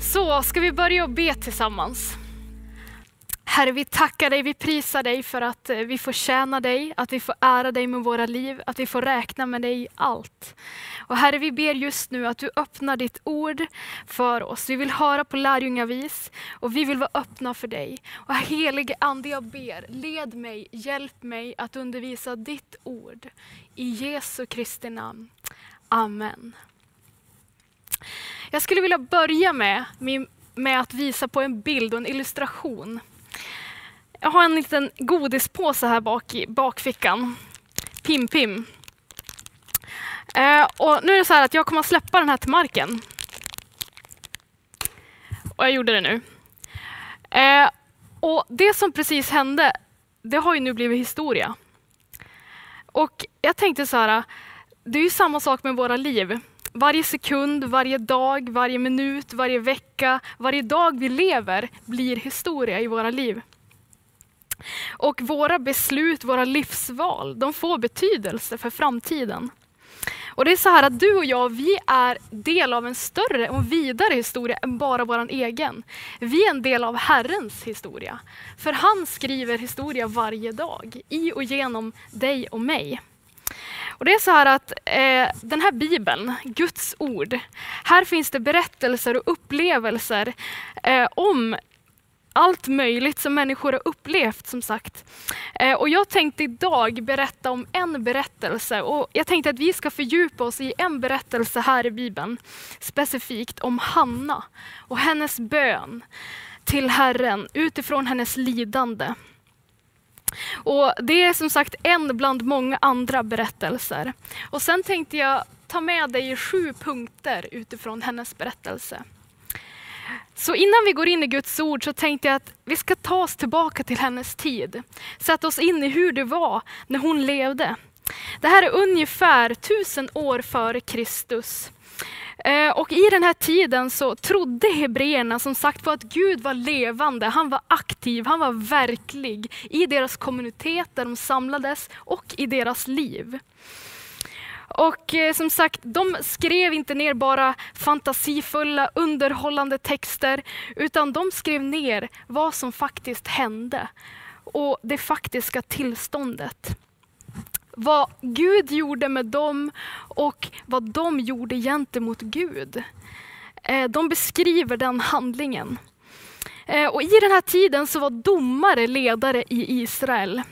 Så ska vi börja och be tillsammans. Herre, vi tackar dig, vi prisar dig för att eh, vi får tjäna dig, att vi får ära dig med våra liv, att vi får räkna med dig i allt. Och Herre, vi ber just nu att du öppnar ditt ord för oss. Vi vill höra på lärjungavis och vi vill vara öppna för dig. Och helige Ande, jag ber, led mig, hjälp mig att undervisa ditt ord. I Jesu Kristi namn. Amen. Jag skulle vilja börja med, med att visa på en bild och en illustration. Jag har en liten godispåse här bak i bakfickan. Pim Pim. Eh, och nu är det så här att jag kommer att släppa den här till marken. Och jag gjorde det nu. Eh, och det som precis hände, det har ju nu blivit historia. Och jag tänkte så här, det är ju samma sak med våra liv. Varje sekund, varje dag, varje minut, varje vecka, varje dag vi lever blir historia i våra liv. Och våra beslut, våra livsval, de får betydelse för framtiden. Och det är så här att du och jag, vi är del av en större och vidare historia än bara vår egen. Vi är en del av Herrens historia. För han skriver historia varje dag, i och genom dig och mig. Och det är så här att eh, den här bibeln, Guds ord, här finns det berättelser och upplevelser eh, om allt möjligt som människor har upplevt som sagt. Eh, och jag tänkte idag berätta om en berättelse och jag tänkte att vi ska fördjupa oss i en berättelse här i Bibeln. Specifikt om Hanna och hennes bön till Herren utifrån hennes lidande. Och Det är som sagt en bland många andra berättelser. Och Sen tänkte jag ta med dig i sju punkter utifrån hennes berättelse. Så innan vi går in i Guds ord så tänkte jag att vi ska ta oss tillbaka till hennes tid. Sätta oss in i hur det var när hon levde. Det här är ungefär tusen år före Kristus. Eh, och i den här tiden så trodde hebreerna som sagt på att Gud var levande, han var aktiv, han var verklig i deras kommunitet där de samlades och i deras liv. Och eh, som sagt, de skrev inte ner bara fantasifulla, underhållande texter, utan de skrev ner vad som faktiskt hände och det faktiska tillståndet. Vad Gud gjorde med dem och vad de gjorde gentemot Gud. Eh, de beskriver den handlingen. Eh, och I den här tiden så var domare ledare i Israel.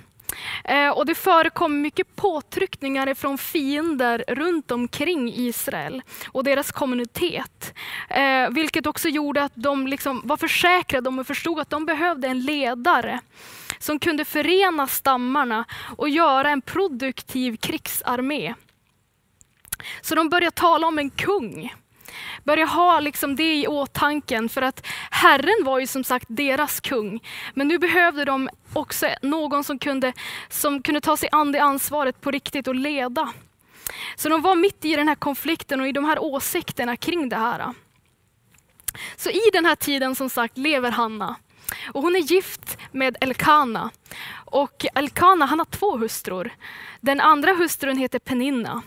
Eh, och det förekom mycket påtryckningar från fiender runt omkring Israel och deras kommunitet. Eh, vilket också gjorde att de liksom var försäkrade om och förstod att de behövde en ledare som kunde förena stammarna och göra en produktiv krigsarmé. Så de började tala om en kung börja ha liksom det i åtanken för att Herren var ju som sagt deras kung. Men nu behövde de också någon som kunde, som kunde ta sig an det ansvaret på riktigt och leda. Så de var mitt i den här konflikten och i de här åsikterna kring det här. Så i den här tiden som sagt lever Hanna. Och hon är gift med Elkana. Och Elkana han har två hustrur. Den andra hustrun heter Peninna.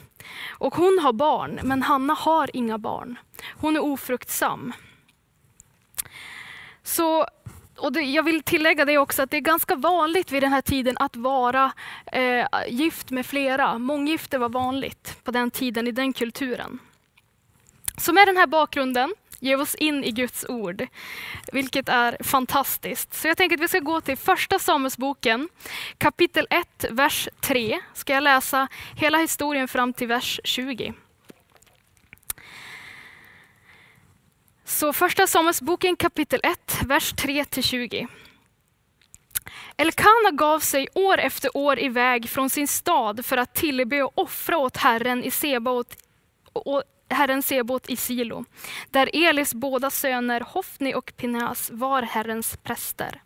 Och hon har barn, men Hanna har inga barn. Hon är ofruktsam. Så, och det, jag vill tillägga det också att det är ganska vanligt vid den här tiden att vara eh, gift med flera. Månggifte var vanligt på den tiden i den kulturen. Så med den här bakgrunden ger oss in i Guds ord, vilket är fantastiskt. Så jag tänker att vi ska gå till första Samuelsboken, kapitel 1, vers 3. Ska jag läsa hela historien fram till vers 20. Så första Samuelsboken kapitel 1, vers 3 till 20. Elkana gav sig år efter år iväg från sin stad för att tillbe och offra åt Herren i Sebaot, Herren Sebot i Silo, där Elis båda söner Hofni och Pinhas var Herrens präster.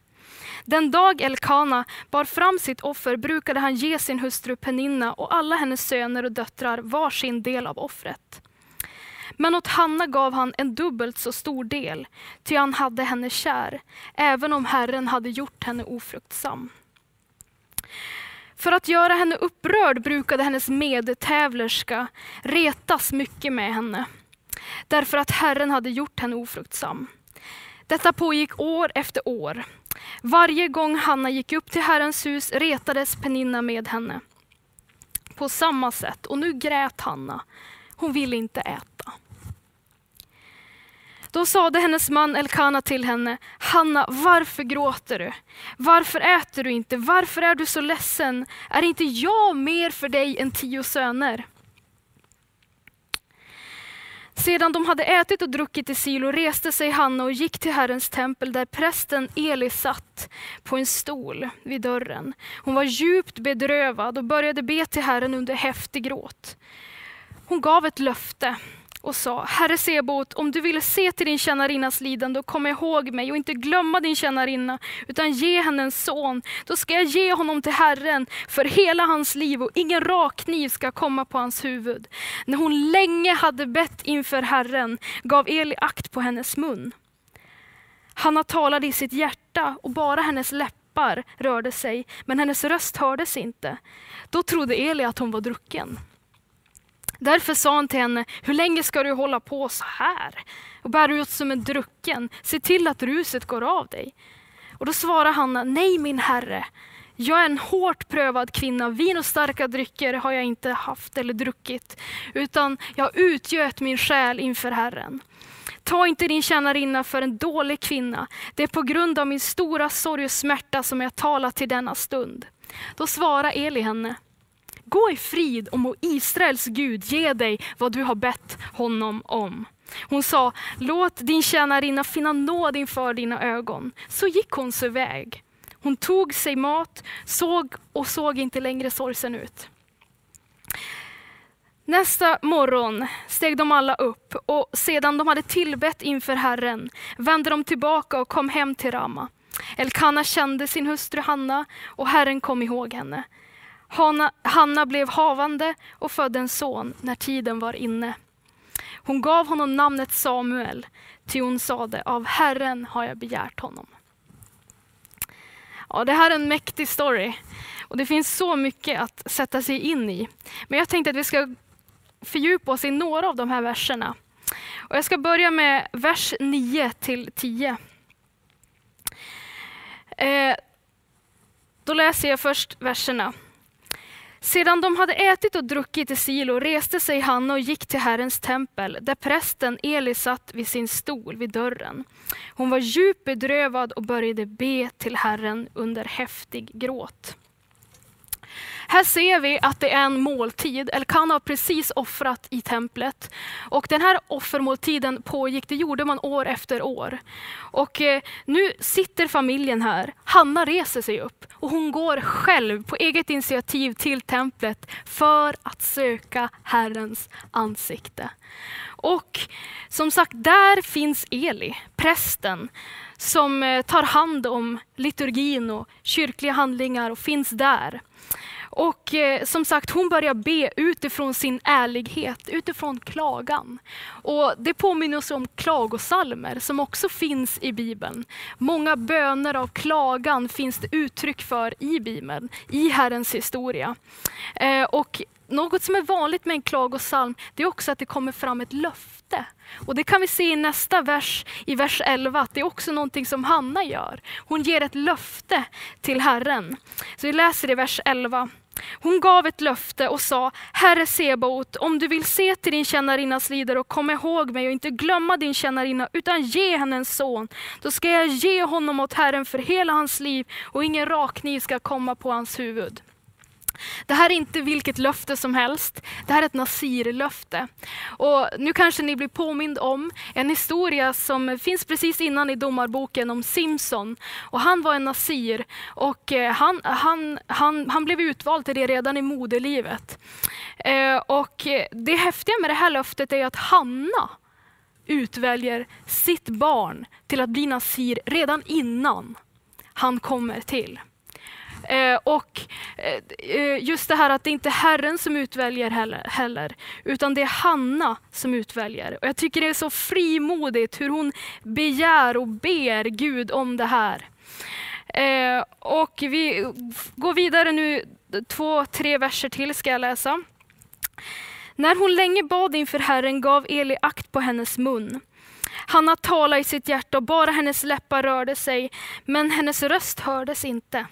Den dag Elkana bar fram sitt offer brukade han ge sin hustru Peninna och alla hennes söner och döttrar var sin del av offret. Men åt Hanna gav han en dubbelt så stor del, ty han hade henne kär, även om Herren hade gjort henne ofruktsam. För att göra henne upprörd brukade hennes medtävlerska retas mycket med henne, därför att Herren hade gjort henne ofruktsam. Detta pågick år efter år. Varje gång Hanna gick upp till Herrens hus retades Peninna med henne. På samma sätt, och nu grät Hanna. Hon ville inte äta. Då sade hennes man Elkana till henne, Hanna, varför gråter du? Varför äter du inte? Varför är du så ledsen? Är inte jag mer för dig än tio söner? Sedan de hade ätit och druckit i Silo reste sig Hanna och gick till Herrens tempel där prästen Eli satt på en stol vid dörren. Hon var djupt bedrövad och började be till Herren under häftig gråt. Hon gav ett löfte och sa, Herre Sebot, om du vill se till din tjänarinnas lidande och komma ihåg mig och inte glömma din tjänarinna, utan ge henne en son, då ska jag ge honom till Herren för hela hans liv och ingen rakkniv ska komma på hans huvud. När hon länge hade bett inför Herren gav Eli akt på hennes mun. Hanna talade i sitt hjärta och bara hennes läppar rörde sig, men hennes röst hördes inte. Då trodde Eli att hon var drucken. Därför sa han till henne, hur länge ska du hålla på så här och bära ut som en drucken? Se till att ruset går av dig. Och då svarade Hanna, nej min herre, jag är en hårt prövad kvinna. Vin och starka drycker har jag inte haft eller druckit, utan jag har utgöt min själ inför Herren. Ta inte din tjänarinna för en dålig kvinna. Det är på grund av min stora sorg och smärta som jag talar till denna stund. Då svarade Eli henne, Gå i frid och må Israels Gud ge dig vad du har bett honom om. Hon sa, låt din tjänarinna finna nåd inför dina ögon. Så gick hon sig väg. Hon tog sig mat, såg och såg inte längre sorgsen ut. Nästa morgon steg de alla upp och sedan de hade tillbett inför Herren vände de tillbaka och kom hem till Rama. Elkana kände sin hustru Hanna och Herren kom ihåg henne. Hanna, Hanna blev havande och födde en son när tiden var inne. Hon gav honom namnet Samuel, ty hon sade, av Herren har jag begärt honom. Ja, det här är en mäktig story och det finns så mycket att sätta sig in i. Men jag tänkte att vi ska fördjupa oss i några av de här verserna. Och jag ska börja med vers 9 till 10. Eh, då läser jag först verserna. Sedan de hade ätit och druckit i Silo reste sig Hanna och gick till Herrens tempel, där prästen Eli satt vid sin stol vid dörren. Hon var djupt bedrövad och började be till Herren under häftig gråt. Här ser vi att det är en måltid. Elkana har precis offrat i templet. Och den här offermåltiden pågick, det gjorde man år efter år. Och eh, nu sitter familjen här. Hanna reser sig upp och hon går själv på eget initiativ till templet för att söka Herrens ansikte. Och som sagt, där finns Eli, prästen, som eh, tar hand om liturgin och kyrkliga handlingar och finns där. Och eh, som sagt, hon börjar be utifrån sin ärlighet, utifrån klagan. Och det påminner oss om klagosalmer som också finns i Bibeln. Många böner av klagan finns det uttryck för i Bibeln, i Herrens historia. Eh, och något som är vanligt med en klagosalm, det är också att det kommer fram ett löfte. Och det kan vi se i nästa vers, i vers 11, att det är också någonting som Hanna gör. Hon ger ett löfte till Herren. Så vi läser i vers 11. Hon gav ett löfte och sa, Herre Sebaot, om du vill se till din tjänarinnas lidare och kom ihåg mig och inte glömma din tjänarinna, utan ge henne en son, då ska jag ge honom åt Herren för hela hans liv och ingen rakkniv ska komma på hans huvud. Det här är inte vilket löfte som helst. Det här är ett Nasir-löfte. Och nu kanske ni blir påmind om en historia som finns precis innan i domarboken om Simson. Och han var en Nasir och eh, han, han, han, han blev utvald till det redan i moderlivet. Eh, och eh, det häftiga med det här löftet är att Hanna utväljer sitt barn till att bli Nasir redan innan han kommer till. Eh, och eh, eh, just det här att det inte är Herren som utväljer heller, heller, utan det är Hanna som utväljer. Och jag tycker det är så frimodigt hur hon begär och ber Gud om det här. Eh, och vi går vidare nu två, tre verser till ska jag läsa. När hon länge bad inför Herren gav Eli akt på hennes mun. Hanna talade i sitt hjärta och bara hennes läppar rörde sig, men hennes röst hördes inte.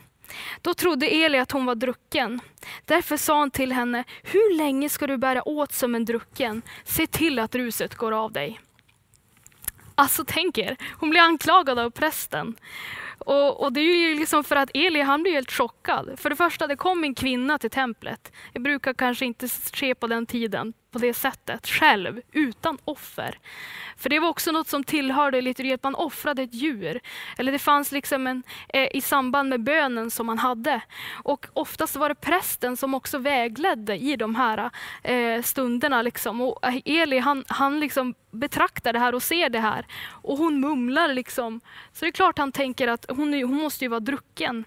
Då trodde Eli att hon var drucken. Därför sa han till henne, hur länge ska du bära åt som en drucken? Se till att ruset går av dig. Alltså tänk er, hon blir anklagad av prästen. Och, och, det är ju liksom för att Eli han blir helt chockad. För det första, det kom en kvinna till templet. Det brukar kanske inte ske på den tiden på det sättet, själv, utan offer. För det var också något som tillhörde liturgi, att man offrade ett djur. Eller det fanns liksom en, eh, i samband med bönen som man hade. Och oftast var det prästen som också vägledde i de här eh, stunderna. Liksom. Och Eli han, han liksom betraktar det här och ser det här. Och hon mumlar liksom. Så det är klart han tänker att hon, hon måste ju vara drucken.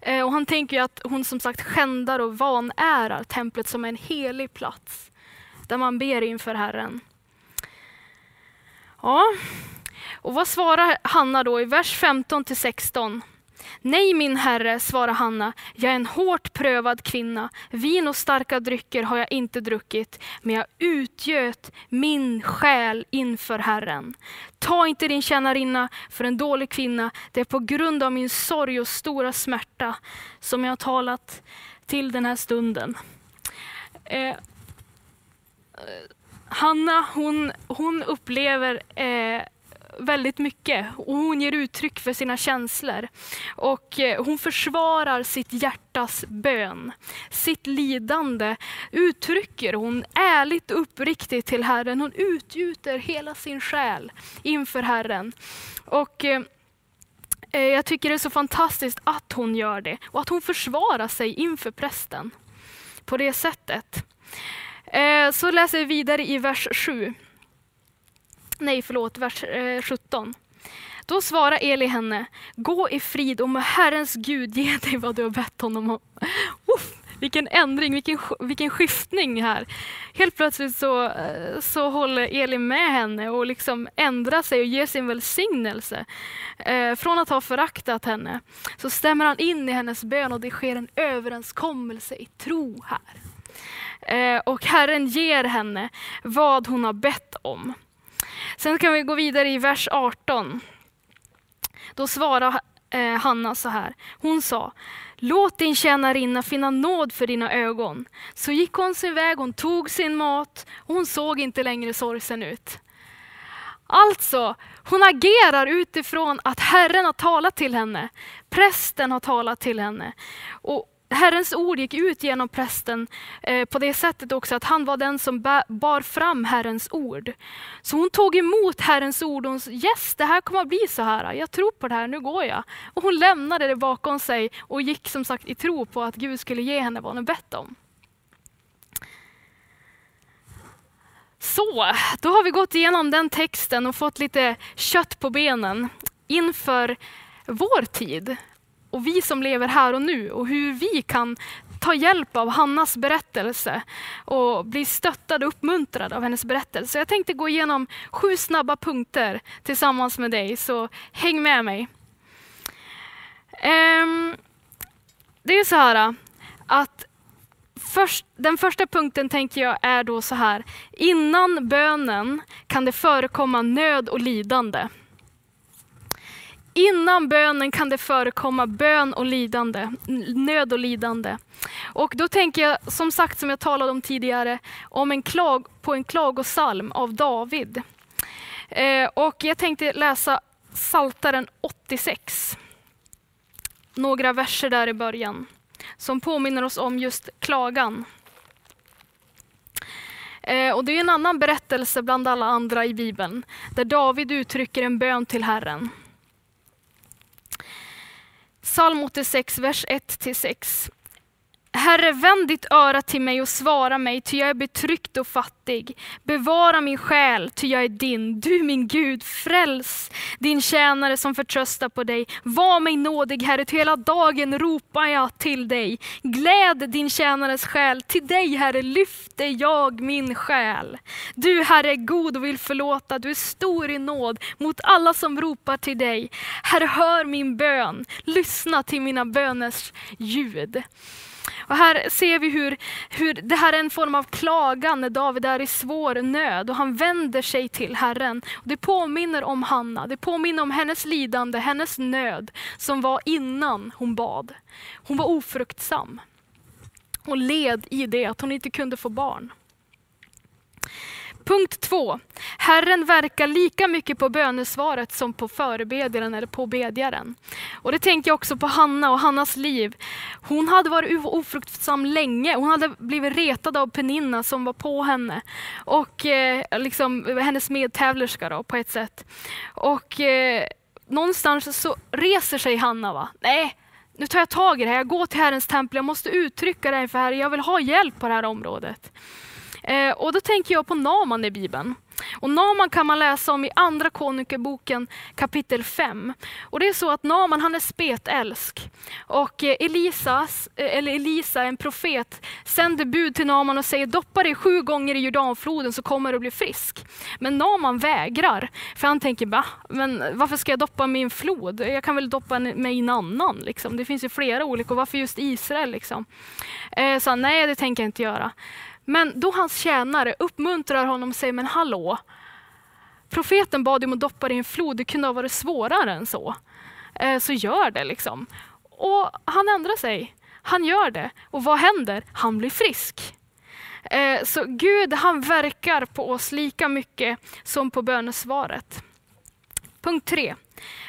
Eh, och han tänker att hon som sagt skändar och vanärar templet som en helig plats där man ber inför Herren. Ja, och vad svarar Hanna då i vers 15 till 16? Nej min herre, svarade Hanna, jag är en hårt prövad kvinna. Vin och starka drycker har jag inte druckit, men jag utgöt min själ inför Herren. Ta inte din tjänarinna för en dålig kvinna, det är på grund av min sorg och stora smärta som jag har talat till den här stunden. Eh, eh Hanna hon, hon upplever eh, väldigt mycket och hon ger uttryck för sina känslor. Och eh, hon försvarar sitt hjärtas bön. Sitt lidande uttrycker hon ärligt och uppriktigt till Herren. Hon utgjuter hela sin själ inför Herren. Och eh, eh, jag tycker det är så fantastiskt att hon gör det och att hon försvarar sig inför prästen på det sättet. Så läser vi vidare i vers 7 nej förlåt, vers eh, 17. Då svarar Eli henne, gå i frid och må Herrens Gud ge dig vad du har bett honom om. Uff, vilken ändring, vilken, vilken skiftning här. Helt plötsligt så, eh, så håller Eli med henne och liksom ändrar sig och ger sin välsignelse. Eh, från att ha föraktat henne så stämmer han in i hennes bön och det sker en överenskommelse i tro här. Eh, och Herren ger henne vad hon har bett om. Sen kan vi gå vidare i vers 18. Då svarar eh, Hanna så här. Hon sa, låt din tjänarinna finna nåd för dina ögon. Så gick hon sin väg, hon tog sin mat och hon såg inte längre sorgsen ut. Alltså, hon agerar utifrån att Herren har talat till henne. Prästen har talat till henne. Och Herrens ord gick ut genom prästen eh, på det sättet också att han var den som bar fram Herrens ord. Så hon tog emot Herrens ord och hon sa, yes det här kommer att bli så här, jag tror på det här, nu går jag. Och hon lämnade det bakom sig och gick som sagt i tro på att Gud skulle ge henne vad hon bett om. Så, då har vi gått igenom den texten och fått lite kött på benen inför vår tid och vi som lever här och nu och hur vi kan ta hjälp av Hannas berättelse och bli stöttade och uppmuntrade av hennes berättelse. Jag tänkte gå igenom sju snabba punkter tillsammans med dig, så häng med mig. Ehm, det är så här att först, den första punkten tänker jag är då så här. Innan bönen kan det förekomma nöd och lidande. Innan bönen kan det förekomma bön och lidande, nöd och lidande. Och då tänker jag, som sagt, som jag talade om tidigare, om en klag, på en klagosalm av David. Eh, och jag tänkte läsa Saltaren 86. Några verser där i början, som påminner oss om just klagan. Eh, och det är en annan berättelse bland alla andra i Bibeln, där David uttrycker en bön till Herren. Psalm 86, vers 1-6. Herre, vänd ditt öra till mig och svara mig, ty jag är betryckt och fattig. Bevara min själ, ty jag är din. Du min Gud, fräls din tjänare som förtröstar på dig. Var mig nådig, Herre, ty hela dagen ropar jag till dig. Gläd din tjänares själ, till dig, Herre, lyfter jag min själ. Du, Herre, är god och vill förlåta, du är stor i nåd mot alla som ropar till dig. Herre, hör min bön, lyssna till mina böners ljud. Och här ser vi hur, hur det här är en form av klagan när David är i svår nöd och han vänder sig till Herren. Och det påminner om Hanna, det påminner om hennes lidande, hennes nöd som var innan hon bad. Hon var ofruktsam och led i det att hon inte kunde få barn. Punkt två. Herren verkar lika mycket på bönesvaret som på förebedjaren eller på bedjaren. Och det tänker jag också på Hanna och Hannas liv. Hon hade varit ofruktsam länge. Hon hade blivit retad av Peninna som var på henne. Och eh, liksom, hennes medtävlerska då, på ett sätt. Och eh, någonstans så reser sig Hanna. Va? Nej, nu tar jag tag i det här. Jag går till Herrens tempel. Jag måste uttrycka det här för Herren. Jag vill ha hjälp på det här området. Eh, och då tänker jag på Naman i Bibeln. Och Naman kan man läsa om i Andra konungaboken kapitel 5. Och det är så att Naman han är spetälsk. Och eh, Elisas, eh, eller Elisa, en profet, sänder bud till Naman och säger doppa dig sju gånger i Jordanfloden så kommer du bli frisk. Men Naman vägrar, för han tänker bah, men varför ska jag doppa mig i en flod? Jag kan väl doppa mig i en annan. Liksom. Det finns ju flera olika, och varför just Israel? Liksom. Eh, så han, nej det tänker jag inte göra. Men då hans tjänare uppmuntrar honom och säger, men hallå, profeten bad om att doppa dig i en flod, det kunde ha varit svårare än så. Eh, så gör det liksom. Och han ändrar sig. Han gör det. Och vad händer? Han blir frisk. Eh, så Gud han verkar på oss lika mycket som på bönesvaret. Punkt tre.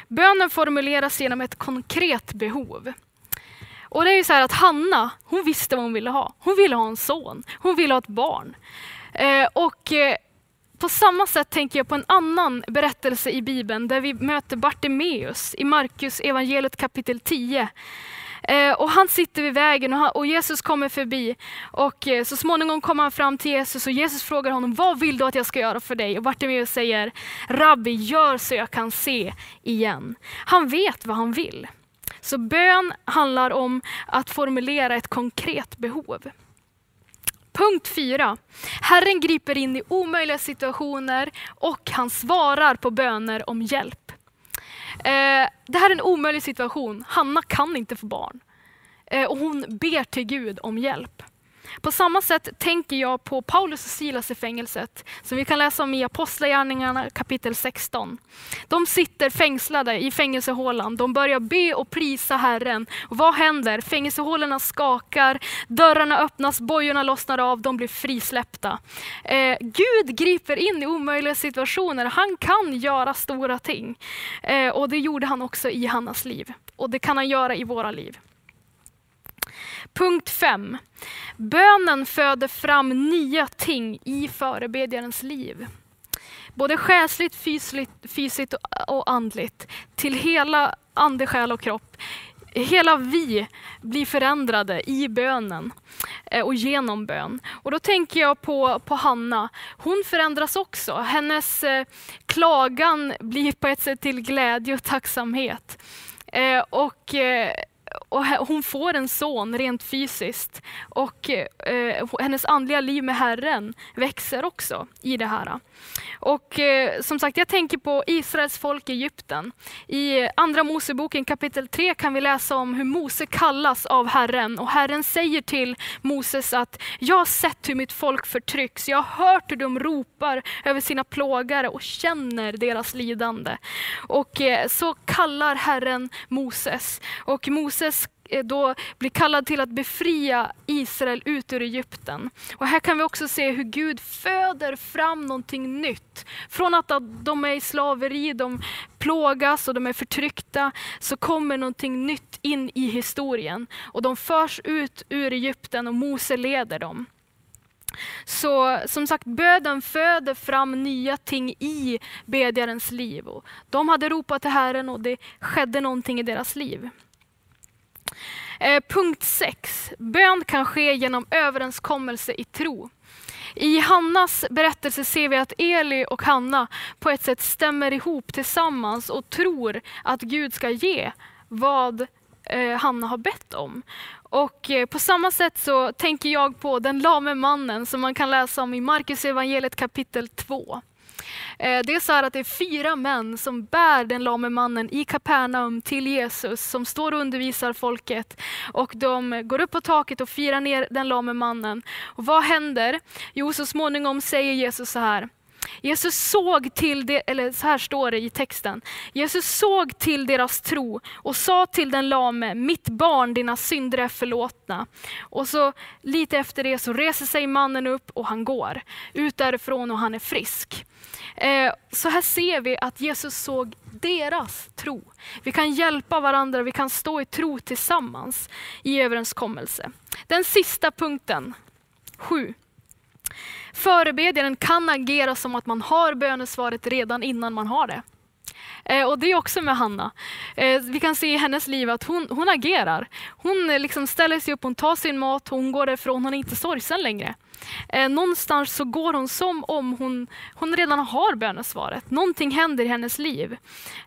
Bönen formuleras genom ett konkret behov. Och det är ju så här att Hanna, hon visste vad hon ville ha. Hon ville ha en son. Hon ville ha ett barn. Eh, och eh, på samma sätt tänker jag på en annan berättelse i Bibeln där vi möter Bartimeus i Markus evangeliet kapitel 10. Eh, och han sitter vid vägen och, han, och Jesus kommer förbi. Och eh, så småningom kommer han fram till Jesus och Jesus frågar honom, vad vill du att jag ska göra för dig? Och Bartimeus säger, Rabbi, gör så jag kan se igen. Han vet vad han vill. Så bön handlar om att formulera ett konkret behov. Punkt fyra. Herren griper in i omöjliga situationer och han svarar på böner om hjälp. Eh, det här är en omöjlig situation. Hanna kan inte få barn. Eh, och hon ber till Gud om hjälp. På samma sätt tänker jag på Paulus och Silas i fängelset, som vi kan läsa om i Apostlagärningarna kapitel 16. De sitter fängslade i fängelsehålan, de börjar be och prisa Herren. Och vad händer? Fängelsehålorna skakar, dörrarna öppnas, bojorna lossnar av, de blir frisläppta. Eh, Gud griper in i omöjliga situationer, han kan göra stora ting. Eh, och det gjorde han också i Hannas liv. Och det kan han göra i våra liv. Punkt 5. Bönen föder fram nya ting i förebedjarens liv. Både själsligt, fysiskt, fysiskt och andligt. Till hela ande, själ och kropp. Hela vi blir förändrade i bönen eh, och genom bön. Och då tänker jag på, på Hanna. Hon förändras också. Hennes eh, klagan blir på ett sätt till glädje och tacksamhet. Eh, och eh, och hon får en son rent fysiskt. Och eh, hennes andliga liv med Herren växer också i det här. Och eh, som sagt, jag tänker på Israels folk i Egypten. I Andra Moseboken kapitel 3 kan vi läsa om hur Mose kallas av Herren. Och Herren säger till Moses att jag har sett hur mitt folk förtrycks. Jag har hört hur de ropar över sina plågare och känner deras lidande. Och eh, så kallar Herren Moses. Och Moses Eh, då blir kallad till att befria Israel ut ur Egypten. Och här kan vi också se hur Gud föder fram någonting nytt. Från att de är i slaveri, de plågas och de är förtryckta, så kommer någonting nytt in i historien. Och de förs ut ur Egypten och Mose leder dem. Så som sagt, böden föder fram nya ting i bedjarens liv. Och de hade ropat till Herren och det skedde någonting i deras liv. Eh, punkt 6. Bön kan ske genom överenskommelse i tro. I Hannas berättelse ser vi att Eli och Hanna på ett sätt stämmer ihop tillsammans och tror att Gud ska ge vad eh, Hanna har bett om. Och eh, på samma sätt så tänker jag på den lame mannen som man kan läsa om i Markus evangeliet kapitel 2. Eh, det är så att det är fyra män som bär den lame mannen i Kapernaum till Jesus, som står och undervisar folket. Och de går upp på taket och firar ner den lame mannen. Och vad händer? Jo, så småningom säger Jesus så här. Jesus såg till det, eller så här står det i texten. Jesus såg till deras tro och sa till den lame, mitt barn, dina synder är förlåtna. Och så lite efter det så reser sig mannen upp och han går ut därifrån och han är frisk. Eh, så här ser vi att Jesus såg deras tro. Vi kan hjälpa varandra, vi kan stå i tro tillsammans i överenskommelse. Den sista punkten, sju. Förebedjaren kan agera som att man har bönesvaret redan innan man har det. Eh, och det är också med Hanna. Eh, vi kan se i hennes liv att hon, hon agerar. Hon liksom ställer sig upp, hon tar sin mat, hon går därifrån, hon är inte sorgsen längre. Eh, någonstans så går hon som om hon, hon redan har bönesvaret. Någonting händer i hennes liv.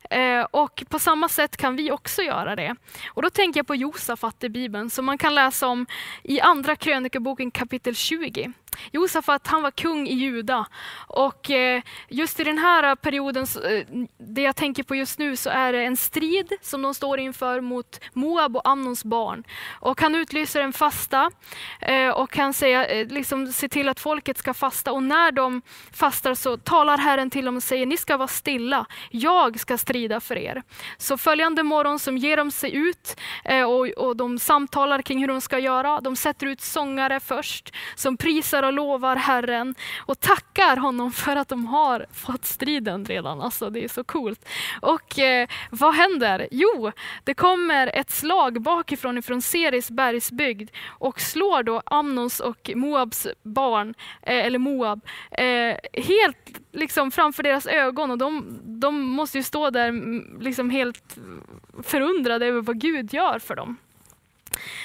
Eh, och på samma sätt kan vi också göra det. Och då tänker jag på Josafat i Bibeln som man kan läsa om i Andra krönikeboken kapitel 20. Josafat han var kung i Juda och eh, just i den här perioden, eh, det jag tänker på just nu, så är det en strid som de står inför mot Moab och Amnons barn. Och han utlyser en fasta eh, och han säger, liksom, se till att folket ska fasta och när de fastar så talar Herren till dem och säger ni ska vara stilla, jag ska strida för er. Så följande morgon så ger de sig ut eh, och, och de samtalar kring hur de ska göra. De sätter ut sångare först som prisar prisar och lovar Herren och tackar honom för att de har fått striden redan. Alltså det är så coolt. Och eh, vad händer? Jo, det kommer ett slag bakifrån ifrån Seris bergsbygd och slår då Amnons och Moabs barn, eh, eller Moab, eh, helt liksom framför deras ögon och de, de måste ju stå där mm, liksom helt förundrade över vad Gud gör för dem.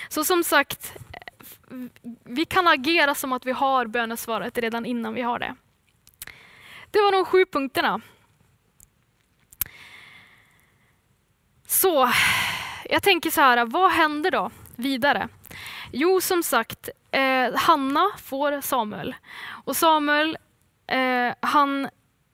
Så som sagt, vi kan agera som att vi har bönesvaret redan innan vi har det. Det var de sju punkterna. Så jag tänker så här, vad händer då vidare? Jo, som sagt, eh, Hanna får Samuel. Och Samuel, eh, han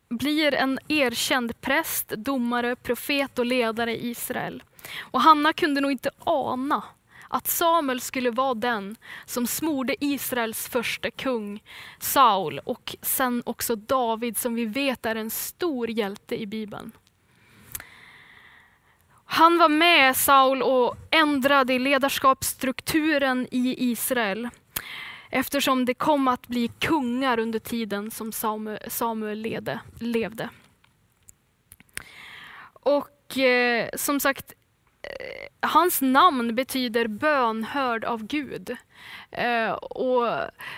blir en erkänd präst, domare, profet och ledare i Israel. Och Hanna kunde nog inte ana att Samuel skulle vara den som smorde Israels första kung, Saul, och sen också David som vi vet är en stor hjälte i Bibeln. Han var med Saul och ändrade ledarskapsstrukturen i Israel eftersom det kom att bli kungar under tiden som Samuel lede, levde. Och eh, som sagt, Eh, hans namn betyder bönhörd av Gud. Eh, och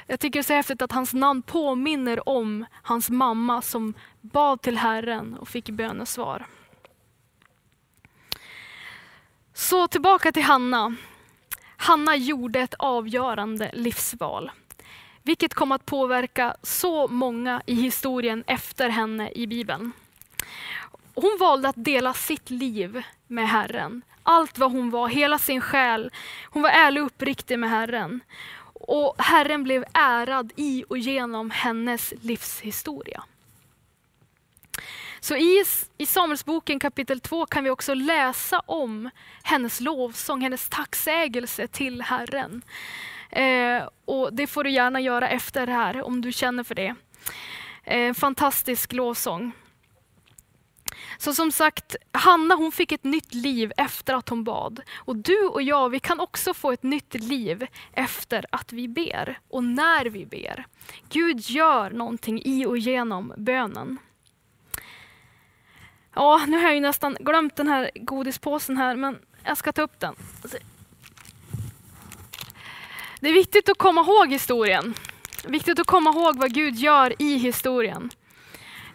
jag tycker det är så häftigt att hans namn påminner om hans mamma som bad till Herren och fick bönesvar. Så tillbaka till Hanna. Hanna gjorde ett avgörande livsval, vilket kom att påverka så många i historien efter henne i Bibeln. Hon valde att dela sitt liv med Herren allt vad hon var, hela sin själ. Hon var ärlig och uppriktig med Herren. Och Herren blev ärad i och genom hennes livshistoria. Så i, i Samuelsboken kapitel 2 kan vi också läsa om hennes lovsång, hennes tacksägelse till Herren. Eh, och Det får du gärna göra efter det här om du känner för det. Eh, fantastisk lovsång. Så som sagt, Hanna hon fick ett nytt liv efter att hon bad. Och du och jag, vi kan också få ett nytt liv efter att vi ber och när vi ber. Gud gör någonting i och genom bönen. Ja, nu har jag ju nästan glömt den här godispåsen här, men jag ska ta upp den. Det är viktigt att komma ihåg historien. Viktigt att komma ihåg vad Gud gör i historien.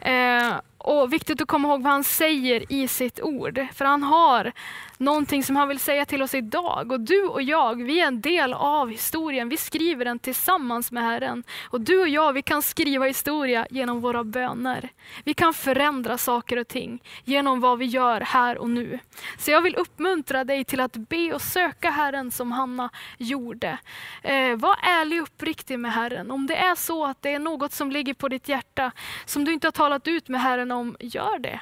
Eh, och viktigt att komma ihåg vad han säger i sitt ord. För han har någonting som han vill säga till oss idag. Och du och jag, vi är en del av historien. Vi skriver den tillsammans med Herren. Och du och jag, vi kan skriva historia genom våra böner. Vi kan förändra saker och ting genom vad vi gör här och nu. Så jag vill uppmuntra dig till att be och söka Herren som Hanna gjorde. Eh, var ärlig och uppriktig med Herren. Om det är så att det är något som ligger på ditt hjärta som du inte har talat ut med Herren om, gör det.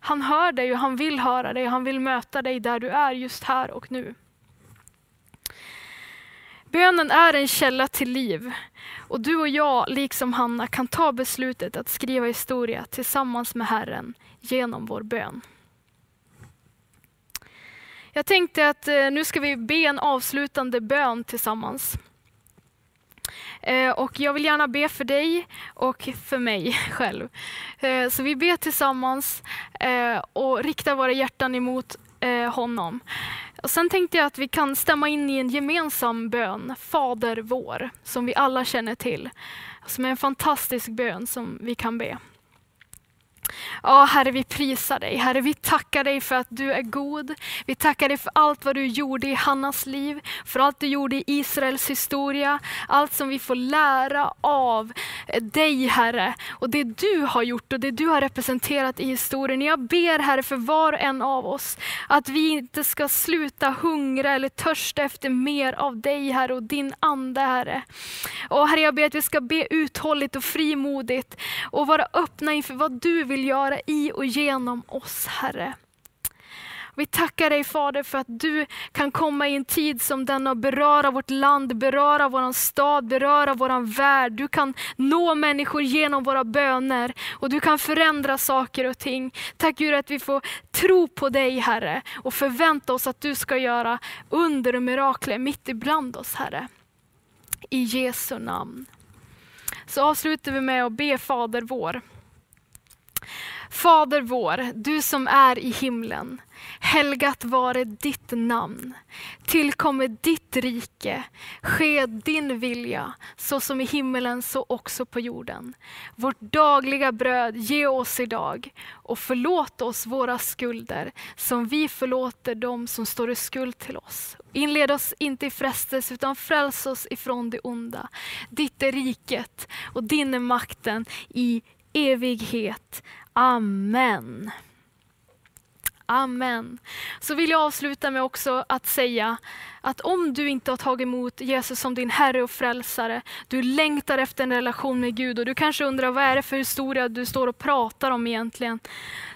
Han hör dig och han vill höra dig. Han vill möta dig där du är just här och nu. Bönen är en källa till liv och du och jag, liksom Hanna, kan ta beslutet att skriva historia tillsammans med Herren genom vår bön. Jag tänkte att eh, nu ska vi be en avslutande bön tillsammans. Eh, och jag vill gärna be för dig och för mig själv. Eh, så vi ber tillsammans eh, och riktar våra hjärtan emot honom. Och sen tänkte jag att vi kan stämma in i en gemensam bön, Fader vår, som vi alla känner till. Som är en fantastisk bön som vi kan be. Ja, Herre, vi prisar dig. Herre, vi tackar dig för att du är god. Vi tackar dig för allt vad du gjorde i Hannas liv, för allt du gjorde i Israels historia, allt som vi får lära av dig, Herre. Och det du har gjort och det du har representerat i historien. Jag ber, Herre, för var och en av oss, att vi inte ska sluta hungra eller törsta efter mer av dig, Herre, och din ande, Herre. Och Herre, jag ber att vi ska be uthålligt och frimodigt och vara öppna inför vad du vill vill göra i och genom oss, Herre. Vi tackar dig Fader för att du kan komma i en tid som denna och beröra vårt land, beröra vår stad, beröra vår värld. Du kan nå människor genom våra böner och du kan förändra saker och ting. Tack Gud att vi får tro på dig Herre och förvänta oss att du ska göra under och mirakler mitt ibland oss Herre. I Jesu namn. Så avslutar vi med att be Fader vår. Fader vår, du som är i himlen. Helgat vare ditt namn. Tillkomme ditt rike. Ske din vilja, så som i himmelen så också på jorden. Vårt dagliga bröd ge oss idag och förlåt oss våra skulder som vi förlåter dem som står i skuld till oss. Inled oss inte i frestelse utan fräls oss ifrån det onda. Ditt är riket och din är makten i evighet. Amen. Amen. Så vill jag avsluta med också att säga att om du inte har tagit emot Jesus som din Herre och Frälsare, du längtar efter en relation med Gud och du kanske undrar vad är det för historia du står och pratar om egentligen?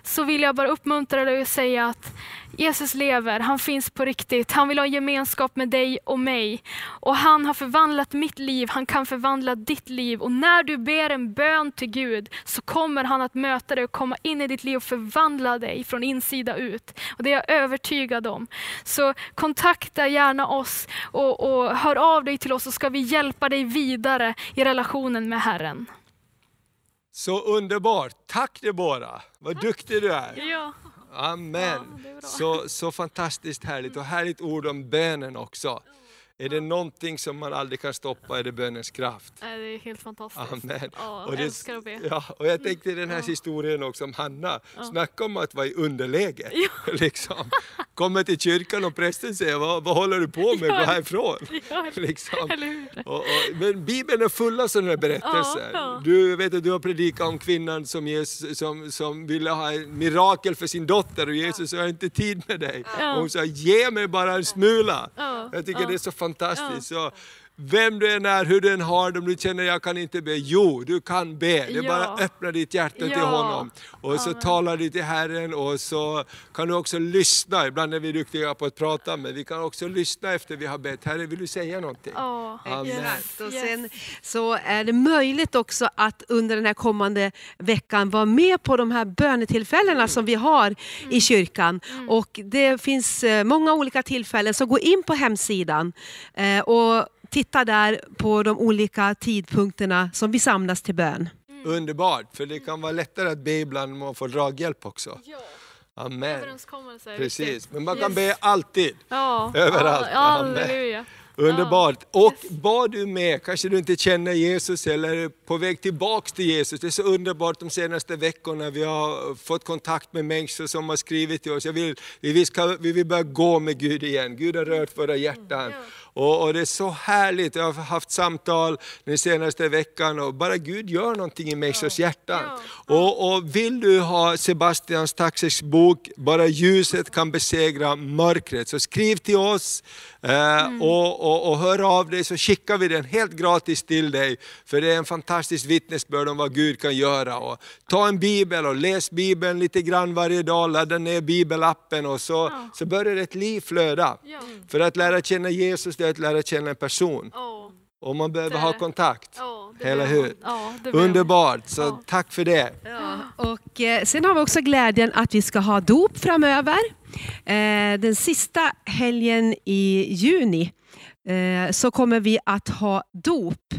Så vill jag bara uppmuntra dig och säga att Jesus lever, han finns på riktigt. Han vill ha gemenskap med dig och mig. Och han har förvandlat mitt liv, han kan förvandla ditt liv. Och när du ber en bön till Gud så kommer han att möta dig och komma in i ditt liv och förvandla dig från insida ut. Och det är jag övertygad om. Så kontakta gärna oss och, och hör av dig till oss så ska vi hjälpa dig vidare i relationen med Herren. Så underbart! Tack Debora, vad duktig du är. Ja. Amen. bra. så, så fantastiskt härligt och härligt ord om bönen också. Är det någonting som man aldrig kan stoppa är det bönens kraft. Det är helt fantastiskt. Amen. Ja, Och det- älskar att be. Ja, och jag tänkte i den här historien också om Hanna, snacka om att vara i underläge. Liksom. Kommer till kyrkan och prästen säger, vad, vad håller du på med, gå Ja. härifrån. Ja, Liksom. Och, och, men Bibeln är full av sådana berättelser. Ja, ja. Du, vet, att du har predikat om kvinnan som, ges, som, som ville ha en mirakel för sin dotter och Jesus jag har inte tid med dig. Ja. Och hon sa, ge mig bara en smula. Ja, Jag tycker ja. det är så fantastiskt. Så, vem du än är, hur du än har det, om du känner jag kan inte be. Jo, du kan be. Det är Ja. bara att öppna ditt hjärta till Ja. honom. Och så talar du till Herren och så kan du också lyssna. Ibland är vi duktiga på att prata, men vi kan också lyssna efter vi har bett. Herre, vill du säga någonting? Ja, Amen. yes, Och sen så är det möjligt också att under den här kommande veckan vara med på de här bönetillfällena som vi har i kyrkan. Och det finns eh, många olika tillfällen, så gå in på hemsidan eh, och titta där på de olika tidpunkterna som vi samlas till bön. Underbart, för det kan vara lättare att be ibland om man får draghjälp också. Ja, Amen. Precis, riktigt. men man kan Yes. be alltid. Ja, Överallt. Ja, Amen. halleluja. Underbart! Och var du med, kanske du inte känner Jesus eller är på väg tillbaks till Jesus. Det är så underbart de senaste veckorna, vi har fått kontakt med människor som har skrivit till oss. Jag vill, vi, vill, ska, vi vill börja gå med Gud igen, Gud har rört våra hjärtan. Och, och, det är så härligt, jag har haft samtal den senaste veckan och bara Gud gör någonting i människors hjärtan. Och, och vill du ha Sebastians Taxis bok, Bara ljuset kan besegra mörkret, så skriv till oss eh, och, och, och hör av dig så skickar vi den helt gratis till dig. För det är en fantastisk vittnesbörd om vad Gud kan göra. Och ta en bibel och läs bibeln lite grann varje dag, ladda ner bibelappen och så, så börjar ett liv flöda. För att lära känna Jesus det är att lära känna en person. Ja. Och man behöver Det ha kontakt. Det Eller hur? Ja. Underbart, så Ja. tack för det. Ja, och eh, sen har vi också glädjen att vi ska ha dop framöver. Eh, den sista helgen i juni så kommer vi att ha dop.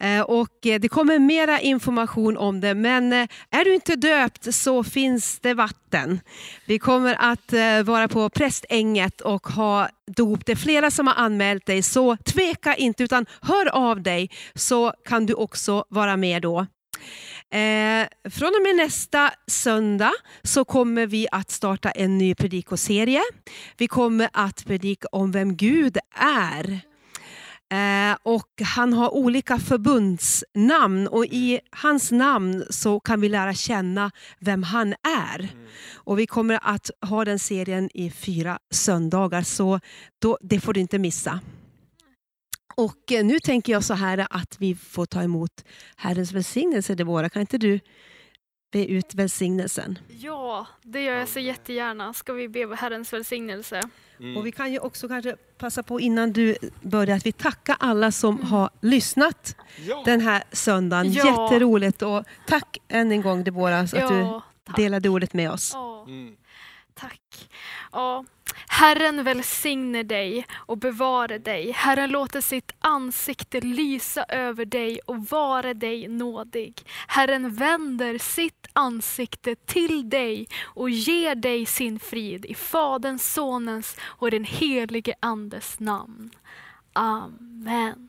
Eh, och eh, det kommer mera information om det, men eh, är du inte döpt så finns det vatten. Vi kommer att eh, vara på Prästänget och ha dop. Det är flera som har anmält dig, så tveka inte utan hör av dig så kan du också vara med då. Eh, från och med nästa söndag så kommer vi att starta en ny predikoserie. Vi kommer att predika om vem Gud är. Eh, och han har olika förbundsnamn och i hans namn så kan vi lära känna vem han är. Och vi kommer att ha den serien i fyra söndagar så då, det får du inte missa. Och eh, nu tänker jag så här att vi får ta emot Herrens välsignelse Deborah. Kan inte du be ut välsignelsen? Ja, det gör jag så jättegärna. Ska vi be Herrens välsignelse? Och vi kan ju också kanske passa på innan du börjar att vi tackar alla som har lyssnat Ja. den här söndagen. Ja. Jätteroligt och tack än en gång Deborah så att du Ja, tack. delade ordet med oss. Ja, Mm. tack. Ja. Herren välsigne dig och bevare dig. Herren låter sitt ansikte lysa över dig och vara dig nådig. Herren vänder sitt ansikte till dig och ger dig sin frid i Faderns, Sonens och den helige Andes namn. Amen.